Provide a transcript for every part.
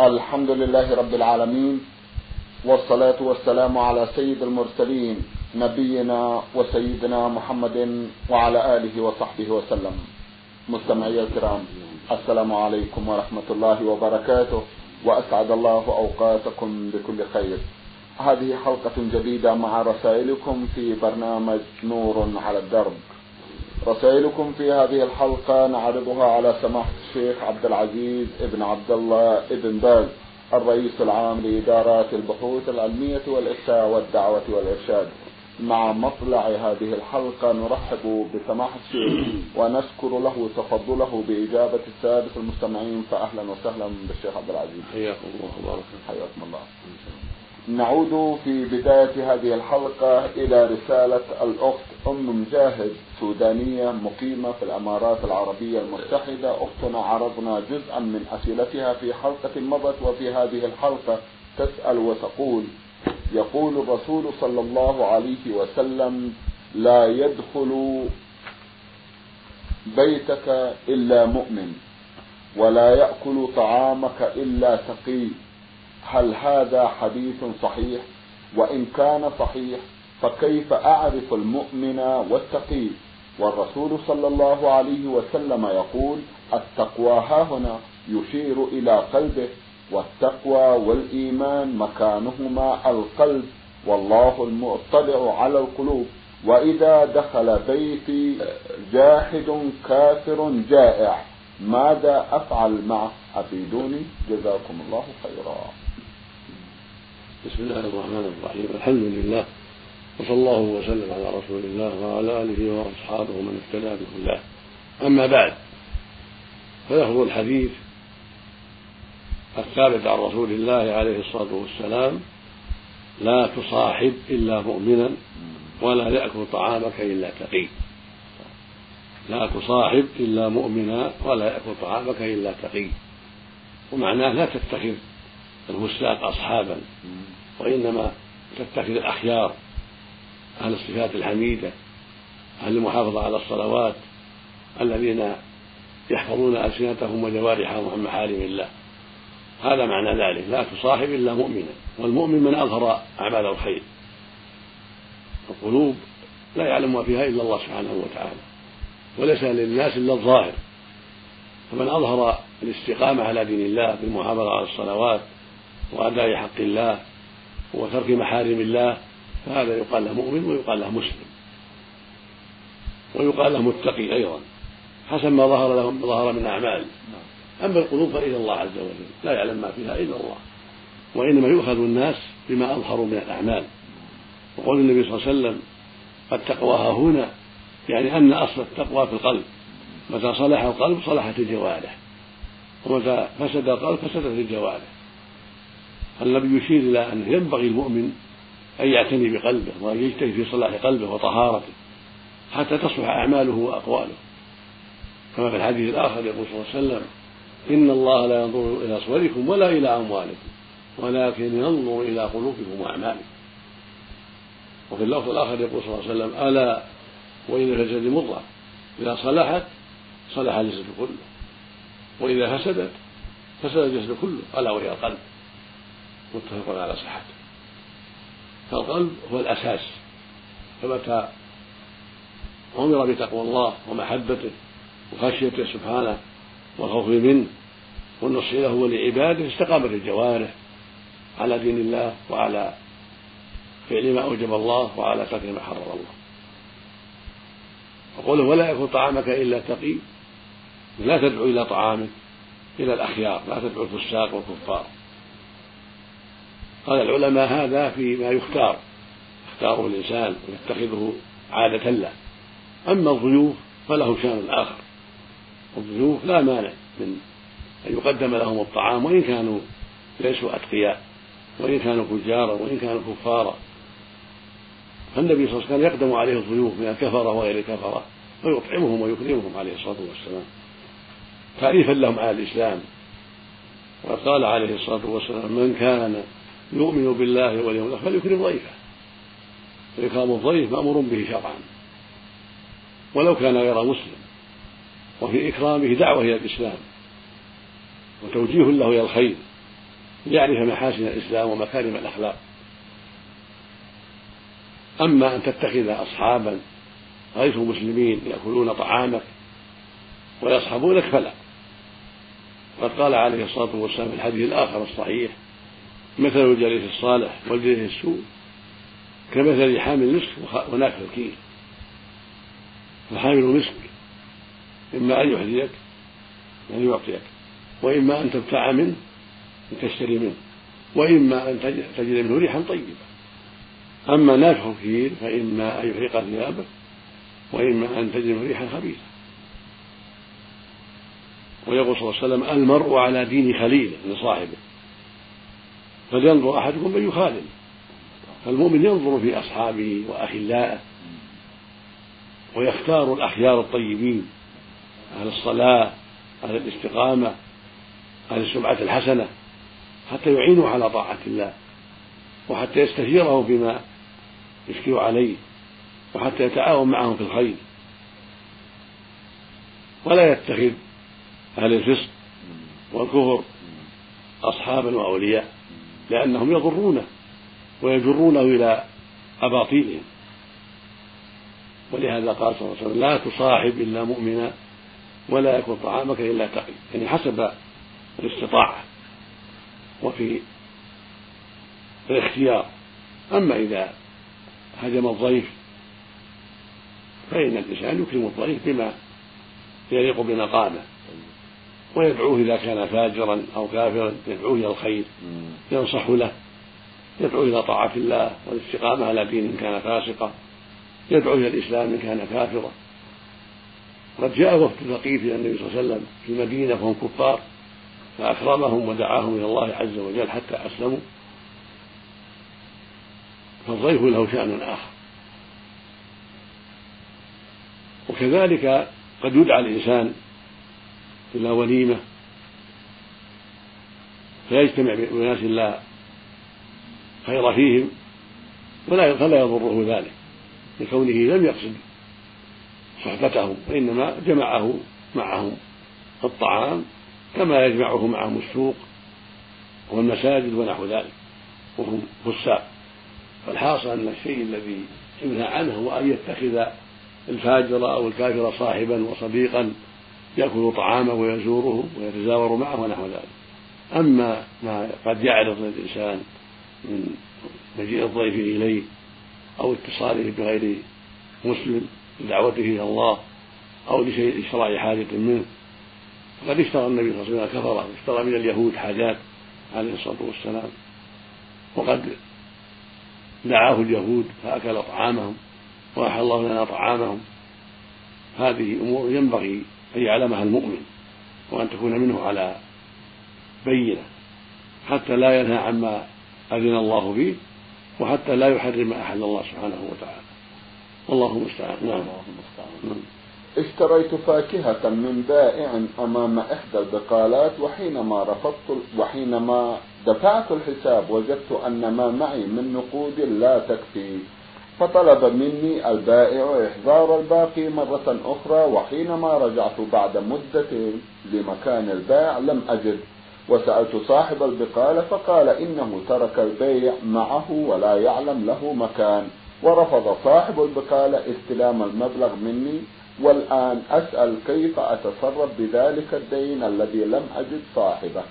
الحمد لله رب العالمين والصلاة والسلام على سيد المرسلين نبينا وسيدنا محمد وعلى آله وصحبه وسلم. مستمعي الكرام السلام عليكم ورحمة الله وبركاته وأسعد الله أوقاتكم بكل خير. هذه حلقة جديدة مع رسائلكم في برنامج نور على الدرب. رسائلكم في هذه الحلقة نعرضها على سماحة الشيخ عبد العزيز ابن عبد الله ابن باز الرئيس العام لإدارات البحوث العلمية والإفتاء والدعوة والإرشاد. مع مطلع هذه الحلقة نرحب بسماحة الشيخ ونشكر له تفضله بإجابة السادة المستمعين فأهلا وسهلا بالشيخ عبد العزيز. حياكم الله وبارك حياكم الله. نعود في بداية هذه الحلقة إلى رسالة الأخت أم مجاهد سودانية مقيمة في الإمارات العربية المتحدة. أختنا عرضنا جزءا من أسئلتها في حلقة مضت وفي هذه الحلقة تسأل وتقول يقول الرسول صلى الله عليه وسلم لا يدخل بيتك إلا مؤمن ولا يأكل طعامك إلا تقي. هل هذا حديث صحيح؟ وإن كان صحيح فكيف أعرف المؤمن والتقي؟ والرسول صلى الله عليه وسلم يقول التقوى ها هنا يشير إلى قلبه والتقوى والإيمان مكانهما القلب والله المطلع على القلوب. وإذا دخل بيتي جاحد كافر جائع ماذا أفعل معه؟ أفيدوني؟ جزاكم الله خيرا. بسم الله الرحمن الرحيم. الحمد لله. وصلى الله وسلم على رسول الله وعلى آله وأصحابه من اهتدى بهداه. أما بعد فلفظ الحديث الثابت عن رسول الله عليه الصلاة والسلام لا تصاحب إلا مؤمنا ولا يأكل طعامك إلا تقي. لا تصاحب إلا مؤمنا ولا يأكل طعامك إلا تقي. ومعناه لا تتخذ الفساق أصحابا وإنما تتخذ الأخيار. أهل الصفات الحميدة أهل المحافظة على الصلوات الذين يحفظون ألسنتهم وجوارحهم عن محارم الله. هذا معنى ذلك. لا تصاحب إلا مؤمنا والمؤمن من أظهر أعمال الخير. القلوب لا يعلم ما فيها إلا الله سبحانه وتعالى وليس للناس إلا الظاهر. فمن أظهر الاستقامة على دين الله بالمحافظة على الصلوات وأداء حق الله وترك محارم الله فهذا يقال له مؤمن ويقال له مسلم. ويقال له متقي أيضا. حسب ما ظهر له ظهر من أعمال. أما القلوب فإلى الله عز وجل. لا يعلم ما فيها إلا الله. وإنما يؤخذ الناس بما أظهروا من الأعمال. وقول النبي صلى الله عليه وسلم التقوى ها هنا. يعني أن أصل التقوى في القلب. متى صلح القلب صلحت الجوارح. ومتى فسد القلب فسدت الجوارح. النبي يشير إلى أنه ينبغي المؤمن أن يعتني بقلبه وأن يجتهد في صلاح قلبه وطهارته حتى تصلح أعماله وأقواله. كما في الحديث الآخر يقول صلى الله عليه وسلم إن الله لا ينظر إلى صوركم ولا إلى أموالكم ولكن ينظر إلى قلوبكم وأعمالكم. وفي اللفظ الآخر يقول صلى الله عليه وسلم ألا وإن الجسد مضغة إذا صلحت صلح الجسد كله. وإذا فسدت فسد الجسد كله ألا وهي القلب. متفق على صحته. فالقلب هو الأساس فمتى أمر بتقوى الله ومحبته وخشيته سبحانه والخوف منه والنصح له ولعباده استقامت الجوارح على دين الله وعلى فعل ما أوجب الله وعلى ترك ما حرم الله. وقوله ولا يكون طعامك إلا تقي لا تدعو إلى طعامك إلى الأخيار لا تدعو الفساق والكفار. قال العلماء هذا فيما يختار. يختاره الإنسان ويتخذه عادة له. أما الضيوف فله شأن آخر. الضيوف لا مانع من أن يقدم لهم الطعام وإن كانوا ليسوا أتقياء وإن كانوا فجارا وإن كانوا كفارا فالنبي صلى الله عليه وسلم يقدم عليه الضيوف من الكفرة وغير الكفرة ويطعمهم ويكرمهم عليه الصلاة والسلام. تعريفا لهم على الإسلام. وقد قال عليه الصلاة والسلام من كان يؤمن بالله واليوم الآخر فليكرم ضيفه. وإكرام الضيف مأمور به شرعا. ولو كان غير مسلم. وفي إكرامه دعوة إلى الإسلام. وتوجيه له إلى الخير. ليعرف محاسن الإسلام ومكارم الأخلاق. أما أن تتخذ أصحابا غير مسلمين يأكلون طعامك ويصحبونك فلا. قد قال عليه الصلاة والسلام في الحديث الآخر الصحيح مثل الجليس الصالح والجليس السوء كمثل حامل المسك ونافع الكيل فحامل المسك إما أن يحذيك أن يعطيك وإما أن تدفع منه وتشتري منه وإما أن تجد منه ريحا طيبة. أما نافع الكيل فإما أن يحرق ثيابك وإما أن تجد منه ريحا خبيثة. ويقول صلى الله عليه وسلم المرء على دين خليله لصاحبه. فلينظر أحدكم من يخالل فالمؤمن ينظر في أصحابه وأخلائه ويختار الأخيار الطيبين أهل الصلاة أهل الاستقامة أهل السمعة الحسنة حتى يعينه على طاعة الله وحتى يستثيره فيما يشكل عليه وحتى يتعاون معهم في الخير. ولا يتخذ أهل الفسق والكفر أصحابا وأولياء. لأنهم يضرونه ويجرونه إلى أباطيلهم. ولهذا قال صلى الله عليه وسلم لا تصاحب إلا مؤمنا ولا يكن طعامك إلا تقي. يعني حسب الاستطاعة وفي الاختيار. أما إذا هجم الضيف فإن الإنسان يكرم الضيف بما يليق بمقامه. ويدعوه إذا كان فاجرا أو كافرا يدعوه إلى الخير ينصح له يدعو إلى طاعة الله والاستقامة على دين إن كان فاسقا يدعو إلى الإسلام إن كان كافرا. قد جاء وفد ثقيف إلى النبي صلى الله عليه وسلم في المدينة وهم كفار فأكرمهم ودعاهم إلى الله عز وجل حتى أسلموا. فالضيف له شأن آخر. وكذلك قد يدعى الإنسان إلى وليمة. فيجتمع بأناس لا خير فيهم ولا فلا يضره ذلك لكونه لم يقصد صحبتهم وإنما جمعه معهم الطعام كما يجمعه معهم السوق والمساجد ونحو ذلك وهم فساق. فالحاصل أن الشيء الذي ينهى عنه هو أن يتخذ الفاجر أو الكافر صاحبا وصديقا يأكل طعامه ويزوره ويتزاور معه ونحو ذلك. أما ما قد يعرض للإنسان من مجيء الضيف إليه أو اتصاله بغير مسلم لدعوته إلى الله أو لشيء إشراع حاجة منه فقد اشترى النبي صلى الله عليه وسلم كفر اشترى من اليهود حاجات عليه الصلاة والسلام وقد دعاه اليهود فأكل طعامهم وأحل الله لنا طعامهم. هذه أمور ينبغي أن يعلمها المؤمن وأن تكون منه على بينة حتى لا ينهى عما أذن الله فيه وحتى لا يحرم ما أحل الله سبحانه وتعالى. والله المستعان. نعم. نعم اشتريت فاكهة من بائع أمام إحدى البقالات وحينما رفضت وحينما دفعت الحساب وجدت أن ما معي من نقود لا تكفي. فطلب مني البائع إحضار الباقي مرة أخرى وحينما رجعت بعد مدة لمكان البائع لم أجد. وسألت صاحب البقالة فقال إنه ترك البيع معه ولا يعلم له مكان. ورفض صاحب البقالة استلام المبلغ مني والآن أسأل كيف أتصرف بذلك الدين الذي لم أجد صاحبه.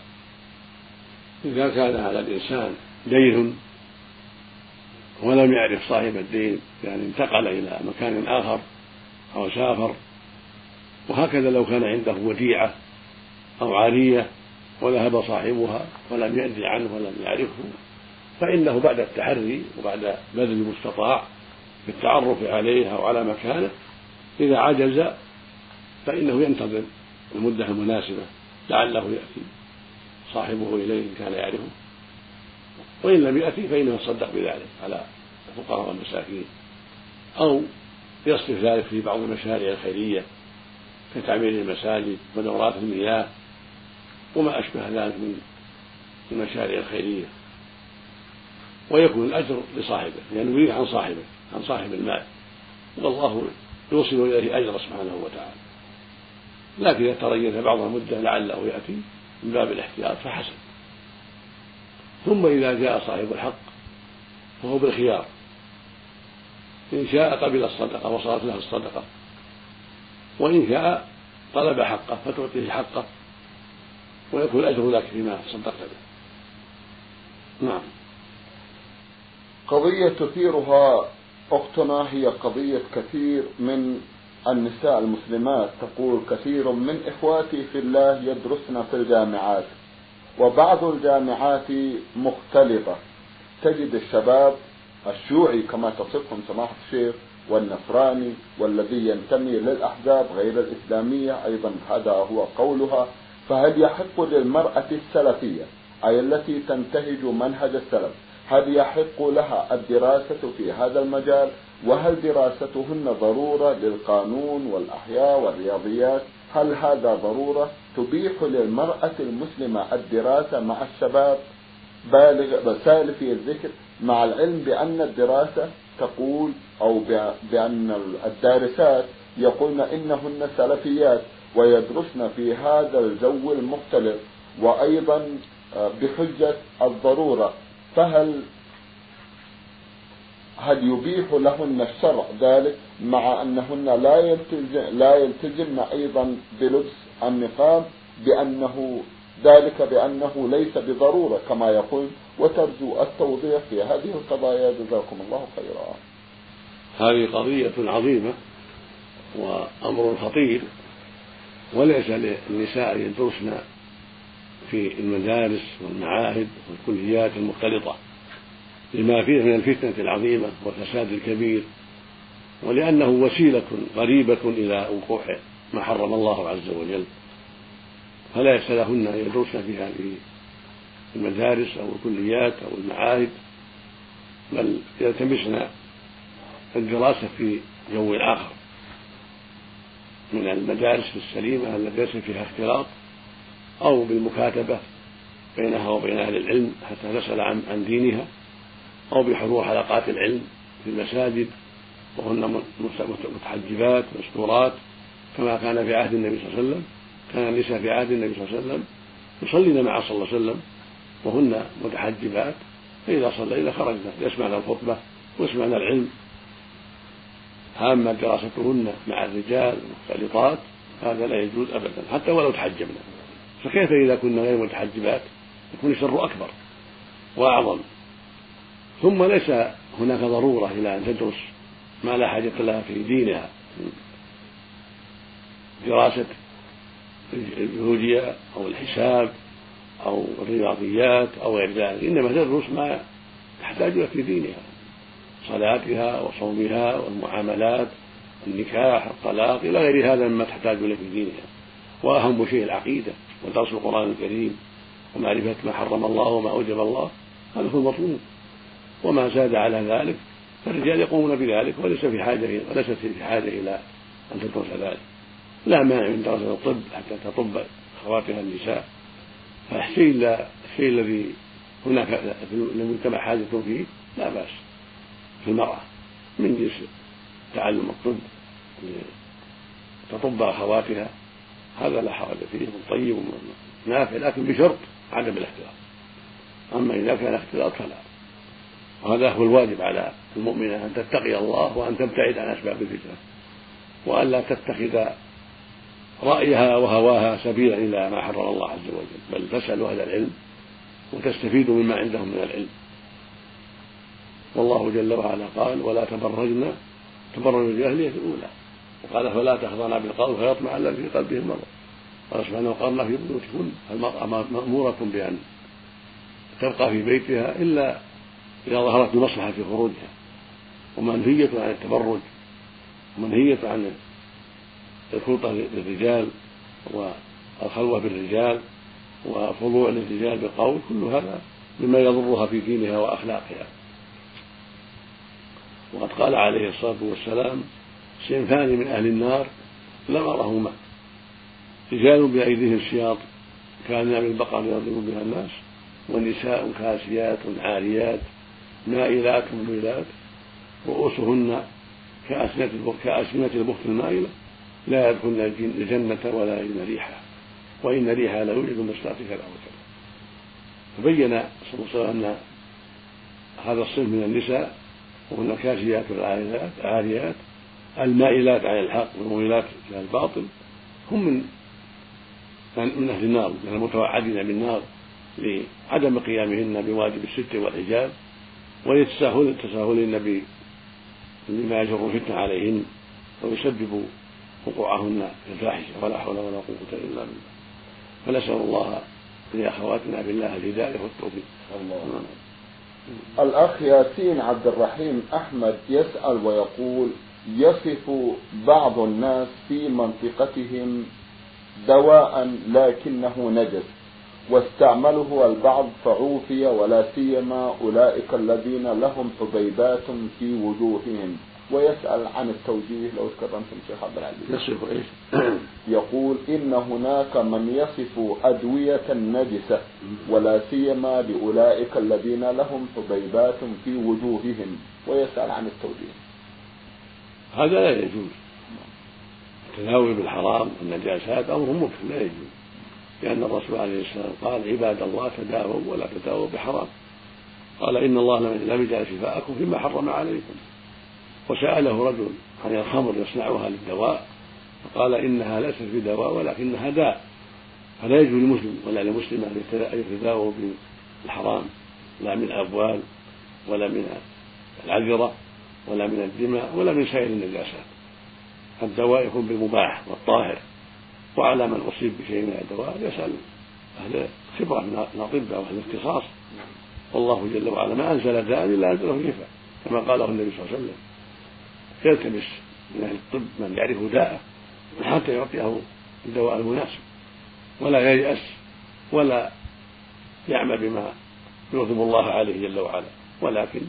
إذا كان على الإنسان دين ولم يعرف صاحب الدين يعني انتقل إلى مكان آخر أو سافر. وهكذا لو كان عنده وديعة أو عارية وذهب صاحبها ولم يأذي عنه ولم يعرفه فإنه بعد التحري وبعد بذل المستطاع في التعرف عليه أو على مكانه إذا عجز فإنه ينتظر المدة المناسبة لعله يأتي صاحبه إليه إن كان يعرفه. وإن لم يأتي فإنه يصدق بذلك على الفقراء والمساكين. أو يصرف ذلك في بعض المشاريع الخيرية كتعمير المساجد ودورات المياه وما أشبه ذلك من المشاريع الخيرية. ويكون الأجر لصاحبه لأنه يريد عن صاحبه عن صاحب المال. والله يوصل إليه أجر سبحانه وتعالى. لكن إذا تريث بعض المدة لعله يأتي من باب الاحتياط فحسن ثم إذا جاء صاحب الحق فهو بالخيار. إن شاء قبل الصدقة وصارت له الصدقة. وإن شاء طلب حقه فتعطيه حقه ويكون الأجر لك فيما صدقت به. نعم. قضية تثيرها أختنا هي قضية كثير من النساء المسلمات. تقول كثير من إخواتي في الله يدرسن في الجامعات. وبعض الجامعات مختلطة. تجد الشباب الشيوعي كما تصفهم سماحة الشيخ والنصراني والذي ينتمي للأحزاب غير الإسلامية أيضا هذا هو قولها. فهل يحق للمرأة السلفية أي التي تنتهج منهج السلف هل يحق لها الدراسة في هذا المجال؟ وهل دراستهن ضرورة للقانون والأحياء والرياضيات؟ هل هذا ضرورة؟ تبيح للمرأة المسلمة الدراسة مع الشباب بالغ سالفي الذكر مع العلم بأن الدراسة تقول أو بأن الدارسات يقولن إنهن سلفيات ويدرسن في هذا الجو المختلف وأيضا آه، بحجة الضرورة. فهل هل يبيح لهن الشرع ذلك مع أنهن لا يلتزم لا يلتزمن أيضا بلبس النقاب بانه ذلك بأنه ليس بضرورة كما يقول وترجو التوضيح في هذه القضايا جزاكم الله خيرا. هذه قضية عظيمة وأمر خطير وليس للنساء يدرسن في المدارس والمعاهد والكليات المختلطة لما فيه من الفتنة العظيمة والفساد الكبير ولأنه وسيلة قريبة إلى وقوع ما حرم الله عز وجل. فلا يحس لهن أن يدرسن في هذه المدارس أو الكليات أو المعاهد بل يلتمسن الدراسة في جو آخر. من المدارس السليمة التي ليس فيها اختلاط أو بالمكاتبة بينها وبين أهل العلم حتى تسأل عن, عن دينها. أو بحضور حلقات العلم في المساجد وهن متحجبات مستورات كما كان في عهد النبي صلى الله عليه وسلم كان النساء في عهد النبي صلى الله عليه وسلم يصلين مع صلى الله عليه وسلم وهن متحجبات فإذا صلينا خرجنا يسمعن الخطبة ويسمعن العلم. أما دراستهن مع الرجال مختلطات هذا لا يجوز أبدا حتى ولو تحجبنا فكيف إذا كنا غير متحجبات؟ يكون الشر أكبر وأعظم. ثم ليس هناك ضرورة إلى أن تدرس ما لا حاجة لها في دينها. دراسة الجيولوجيا أو الحساب أو الرياضيات أو غير ذلك. إنما تدرس ما تحتاج إليه في دينها. صلاتها وصومها والمعاملات النكاح الطلاق إلى غير هذا مما تحتاج إليه في دينها. وأهم شيء العقيدة ودرس القرآن الكريم ومعرفة ما حرم الله وما أوجب الله. هذا هو المطلوب. وما زاد على ذلك فالرجال يقومون بذلك وليس في حاجة وليست في حاجة إلى أن تدرس ذلك. لا مانع من دراسة الطب حتى تطب أخواتها النساء. فالشيء الشيء الذي هناك في المجتمع حاجة فيه لا بأس. في المرأة من جنس تعلم الطب تطب أخواتها هذا لا حرج فيه طيب نافع لكن بشرط عدم الاختلاط أما إذا كان اختلاط فلا. وهذا هو الواجب على المؤمنة أن تتقي الله وأن تبتعد عن أسباب الفتنة. وأن لا تتخذ رأيها وهواها سبيلا إلى ما حرم الله عز وجل بل تسأل أهل العلم وتستفيد مما عندهم من العلم. والله جل وعلا قال ولا تبرجن تبرج الجاهلية الأولى. وقال فلا تخضعن بالقول فيطمع الذي في قلبه مرض. قال سبحانه وقرنا في بيوتكن المرأة مأمورة بأن تبقى في بيتها إلا إذا ظهرت المصلحة في خروجها ومنهية عن التبرج ومنهية عن الخلطة بالرجال والخلوة بالرجال وخضوع للرجال بالقول كل هذا مما يضرها في دينها وأخلاقها. وقد قال عليه الصلاة والسلام صنفان من أهل النار لم أرهما رجال بأيديهم سياط كأنها من البقر يضرب بها الناس ونساء كاسيات عاريات مائلات مميلات رؤوسهن كأسنة البخت المائلة لا يدخلن الجنة ولا يجدن ريحها وإن ريحها لا يوجد من كذا وكذا فبين صلى الله عليه وسلم أن هذا الصنف من النساء وهن الكاسيات والعاريات عاريات المائلات على الحق والمويلات إلى الباطل هم من من أهل النار من المتوعدين بالنار لعدم قيامهن بواجب الستر والحجاب. ولتساهل تساهل النبي بما يجر الفتنة عليهن ويسبب وقوعهن في الفاحشة. ولا حول ولا قوة إلا بالله. فنسأل الله لأخواتنا بالله الهداية والتوفيق. الله الأخ ياسين عبد الرحيم أحمد يسأل ويقول يصف بعض الناس في منطقتهم دواء لكنه نجس. واستعمله البعض فعوفي ولا سيما أولئك الذين لهم حبيبات في وجوههم. ويسأل عن التوجيه لو تكرمتم شيخ عبد العزيز. يصف إيش؟ يقول إن هناك من يصف أدوية نجسة ولا سيما لأولئك الذين لهم حبيبات في وجوههم. ويسأل عن التوجيه. هذا لا يجوز. التداوي بالحرام والنجاسات أمر ممكن لا يجوز. لأن الرسول عليه السلام قال عباد الله تداووا ولا تداووا بحرام. قال إن الله لم يجعل شفاءكم فيما حرم عليكم. وسأله رجل عن الخمر يصنعها للدواء فقال إنها ليست بدواء ولكنها داء. فلا يجوز لمسلم ولا لمسلم أن يتداووا بالحرام لا من الأبوال ولا من العذرة ولا من الدماء ولا من سائر النجاسات. الدواء يكون بالمباح والطاهر. وعلى من أصيب بشيء من الدواء يسأل أهل خبرة من الأطباء وأهل الاختصاص والله جل وعلا ما أنزل داء إلا أنزله شفاء كما قاله النبي صلى الله عليه وسلم. يلتمس من أهل الطب من يعرف داءه حتى يعطيه الدواء المناسب ولا ييأس ولا يعمل بما يغضب الله عليه جل وعلا ولكن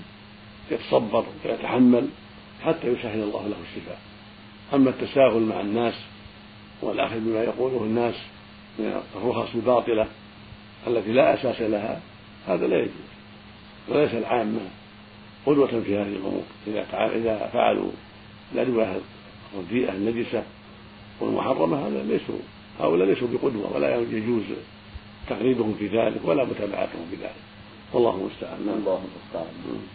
يتصبر ويتحمل حتى يسهل الله له الشفاء. أما التساهل مع الناس والأخذ بما يقوله الناس من الرخص الباطلة التي لا أساس لها هذا لا يجوز. وليس العامة قدوة في هذه الأمور. إذا إذا فعلوا الأدوية الرديئة النجسة والمحرمة هذا ليسوا هؤلاء ليسوا بقدوة ولا يجوز تقليدهم في ذلك ولا متابعتهم في ذلك. والله المستعان. الله المستعان.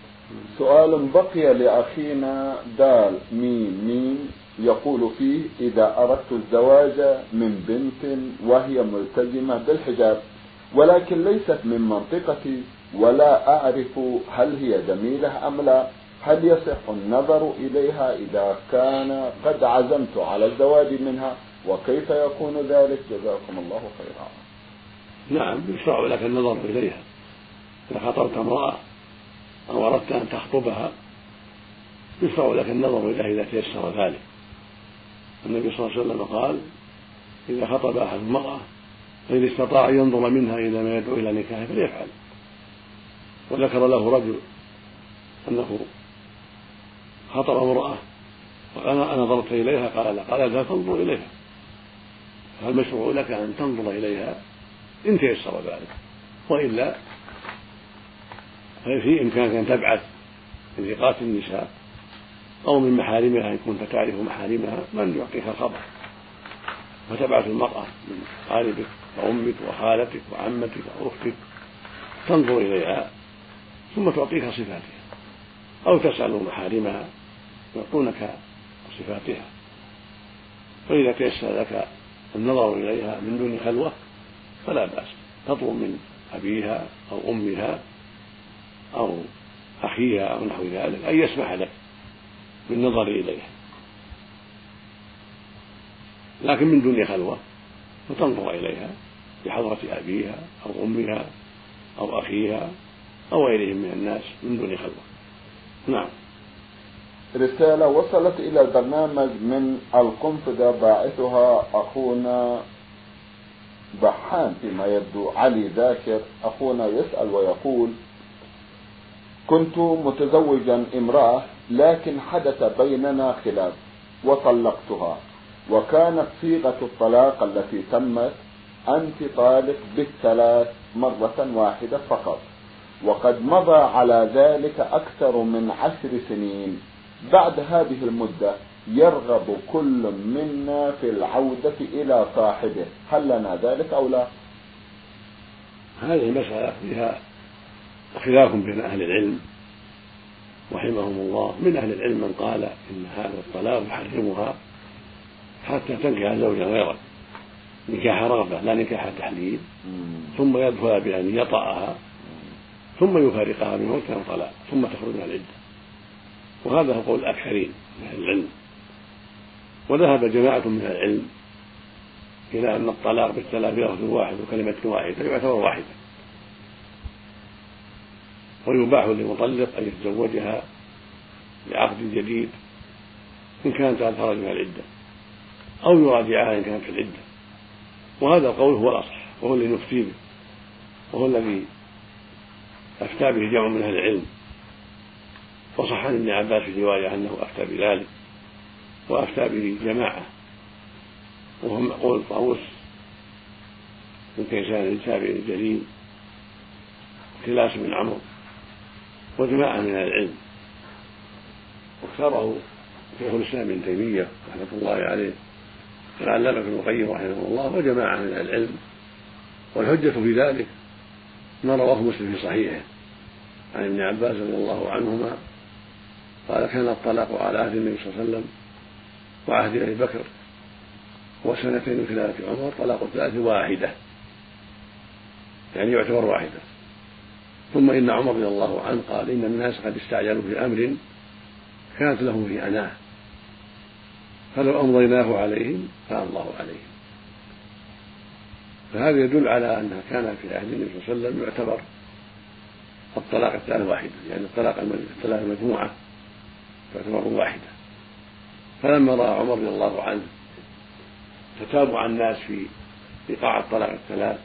سؤال بقي لأخينا دال ميم ميم يقول فيه إذا أردت الزواج من بنت وهي ملتزمة بالحجاب ولكن ليست من منطقتي ولا أعرف هل هي جميلة أم لا هل يصح النظر إليها إذا كان قد عزمت على الزواج منها وكيف يكون ذلك؟ جزاكم الله خيرا. نعم يشرع لك النظر إليها. إذا خطبت امرأة أو أردت أن تخطبها يشرع لك النظر إليها إذا تيسر ذلك. النبي صلى الله عليه وسلم قال إذا خطب أحد المرأة فإن استطاع أن ينظر منها إلى ما يدعو إلى نكاحه فليفعل. وذكر له رجل أنه خطب امرأة وقال أنا نظرت إليها. قال لا قال لا تنظر إليها. فالمشروع لك أن تنظر إليها إن تيسر ذلك وإلا ففي إمكانك أن تبعث لإيقاف النساء أو من محارمها إن كنت تعرف محارمها من يعطيك الخبر. فتبعث المرأة من قاربك وأمك وخالتك وعمتك وأختك تنظر إليها ثم تعطيك صفاتها. أو تسأل محارمها يعطونك صفاتها. فإذا تيسر لك النظر إليها من دون خلوة فلا بأس. تطلب من أبيها أو أمها أو أخيها أو نحو ذلك أن يسمح لك بالنظر إليها لكن من دون خلوة فتنظر إليها بحضرة أبيها أو أمها أو أخيها أو غيرهم من الناس من دون خلوة. نعم. رسالة وصلت إلى البرنامج من القنفذة باعثها أخونا بحان فيما يبدو علي ذاكر. أخونا يسأل ويقول كنت متزوجا امرأة لكن حدث بيننا خلاف وطلقتها. وكانت صيغة الطلاق التي تمت أنت طالق بالثلاث مرة واحدة فقط. وقد مضى على ذلك أكثر من عشر سنين. بعد هذه المدة يرغب كل منا في العودة إلى صاحبه. هل لنا ذلك أو لا؟ هذه المسألة فيها خلاف بين أهل العلم رحمهم الله. من أهل العلم من قال إن هذا الطلاق يحرمها حتى تنكح زوجا غيره. نكاح رغبة لا نكاح تحليل ثم يدخل بأن يطأها ثم يفارقها من كان طلاق ثم تخرج من العدة. وهذا هو قول الأكثرين من أهل العلم. وذهب جماعة من العلم إلى أن الطلاق بالثلاث لفظ واحد وكلمة واحدة يعتبر واحدة. ويباح للمطلق أن يتزوجها بعقد جديد إن كانت قد خرج من العدة أو يراجعها إن كانت في العدة. وهذا القول هو الأصح وهو الذي نفتي به وهو الذي أفتى به جمع من أهل العلم. وصح عن ابن عباس في رواية أنه أفتى بذلك وأفتى به جماعة. وهم قول طاووس بن كيسان التابعي الجليل كلاس بن عمرو. وجماعة من العلم. واختاره شيخ الإسلام ابن تيمية رحمة الله عليه والعلامة ابن القيم رحمه الله وجماعة من العلم. والحجة في ذلك ما رواه مسلم في صحيحه. عن ابن عباس رضي الله عنهما قال كان الطلاق على عهد النبي صلى الله عليه وسلم وعهد أبي بكر وسنتين من عمر طلاق الثلاث واحدة. يعني يعتبر واحدة. ثم إن عمر رضي الله عنه قال إن الناس قد استعجلوا في أمر كانت له في أناه فلو أمضيناه عليهم فأمضاه عليهم. فهذا يدل على أنها كان في عهد النبي صلى الله عليه وسلم يعتبر الطلاق الثالث واحدة يعني الطلاق الثلاث مجموعة تعتبر واحدة. فلما رأى عمر رضي الله عنه تتابع الناس في إيقاع الطلاق الثلاث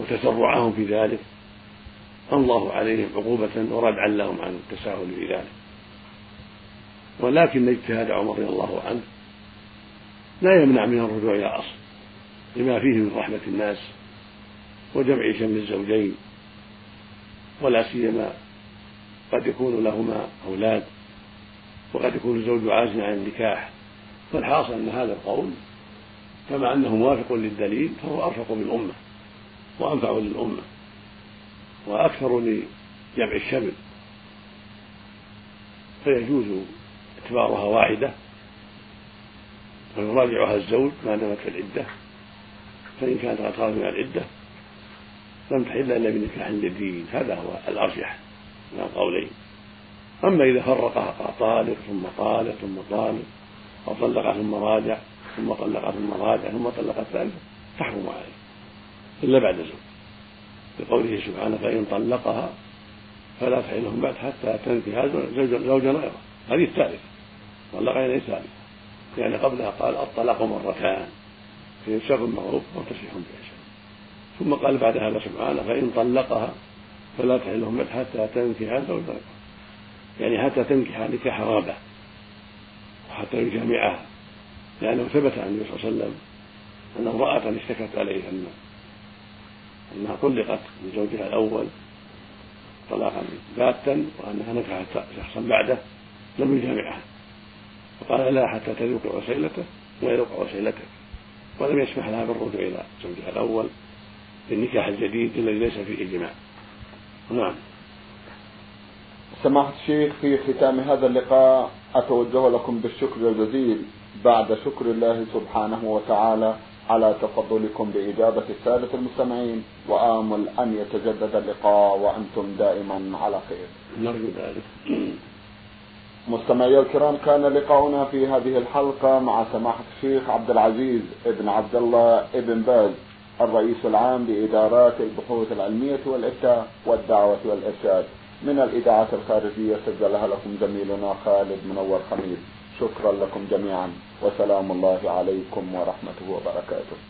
وتسرعهم في ذلك الله عليهم عقوبة وردعا لهم عن التساهل في ذلك. ولكن اجتهاد عمر رضي الله عنه لا يمنع من الرجوع إلى الأصل لما فيه من رحمة الناس وجمع شمل الزوجين ولا سيما قد يكون لهما أولاد وقد يكون الزوج عاجزا عن النكاح. فالحاصل أن هذا القول كما أنه موافق للدليل فهو أرفق بالأمة وأنفع للأمة. وأكثر لجمع الشمل. فيجوز اعتبارها واحدة ويراجعها الزوج ما دامت في العدة فإن كانت قد خرجت من العدة لم تحل إلا بنكاح جديد هذا هو الأرجح من القولين. أما إذا فرقها طالق ثم طالق ثم طالق أو طلق ثم راجع ثم طلق ثم راجع ثم طلق الثالثة تحرم عليه إلا بعد زوج لقوله سبحانه فإن طلقها فلا تحلهم بعد حتى تنكح زوجا غيره. هذه الثالثة. طلق إليه الثالثة. يعني قبلها قال الطلاق مرتان. في شر معروف وتسريح بإحسان ثم قال بعد هذا سبحانه فإن طلقها فلا تحلهم بعد حتى تنكح زوجا غيره. يعني حتى تنكح نكاح رابع وحتى يجامعها. لأنه ثبت عن النبي صلى الله عليه وسلم أن امرأة اشتكت عليه أن أنها طلقت من زوجها الأول طلاقا باتا وأنها نكحت شخصا بعده لم يجامعها. فقال لا حتى تذوق عسيلته ويذوق عسيلتك. ولم يسمح لها بالرجوع إلى زوجها الأول بالنكاح الجديد الذي ليس فيه جماع نعم. سماحة الشيخ في ختام هذا اللقاء أتوجه لكم بالشكر الجزيل. بعد شكر الله سبحانه وتعالى على تفضلكم بإجابة السادة المستمعين وآمل أن يتجدد اللقاء وأنتم دائما على خير. نرجو ذلك. مستمعي الكرام كان لقاؤنا في هذه الحلقة مع سماحة الشيخ عبد العزيز ابن عبد الله ابن باز الرئيس العام لإدارات البحوث العلمية والإفتاء والدعوة والإرشاد. من الإذاعة الخارجية سجلها لكم زميلنا خالد منور خميس. شكرا لكم جميعا. وسلام الله عليكم ورحمته وبركاته.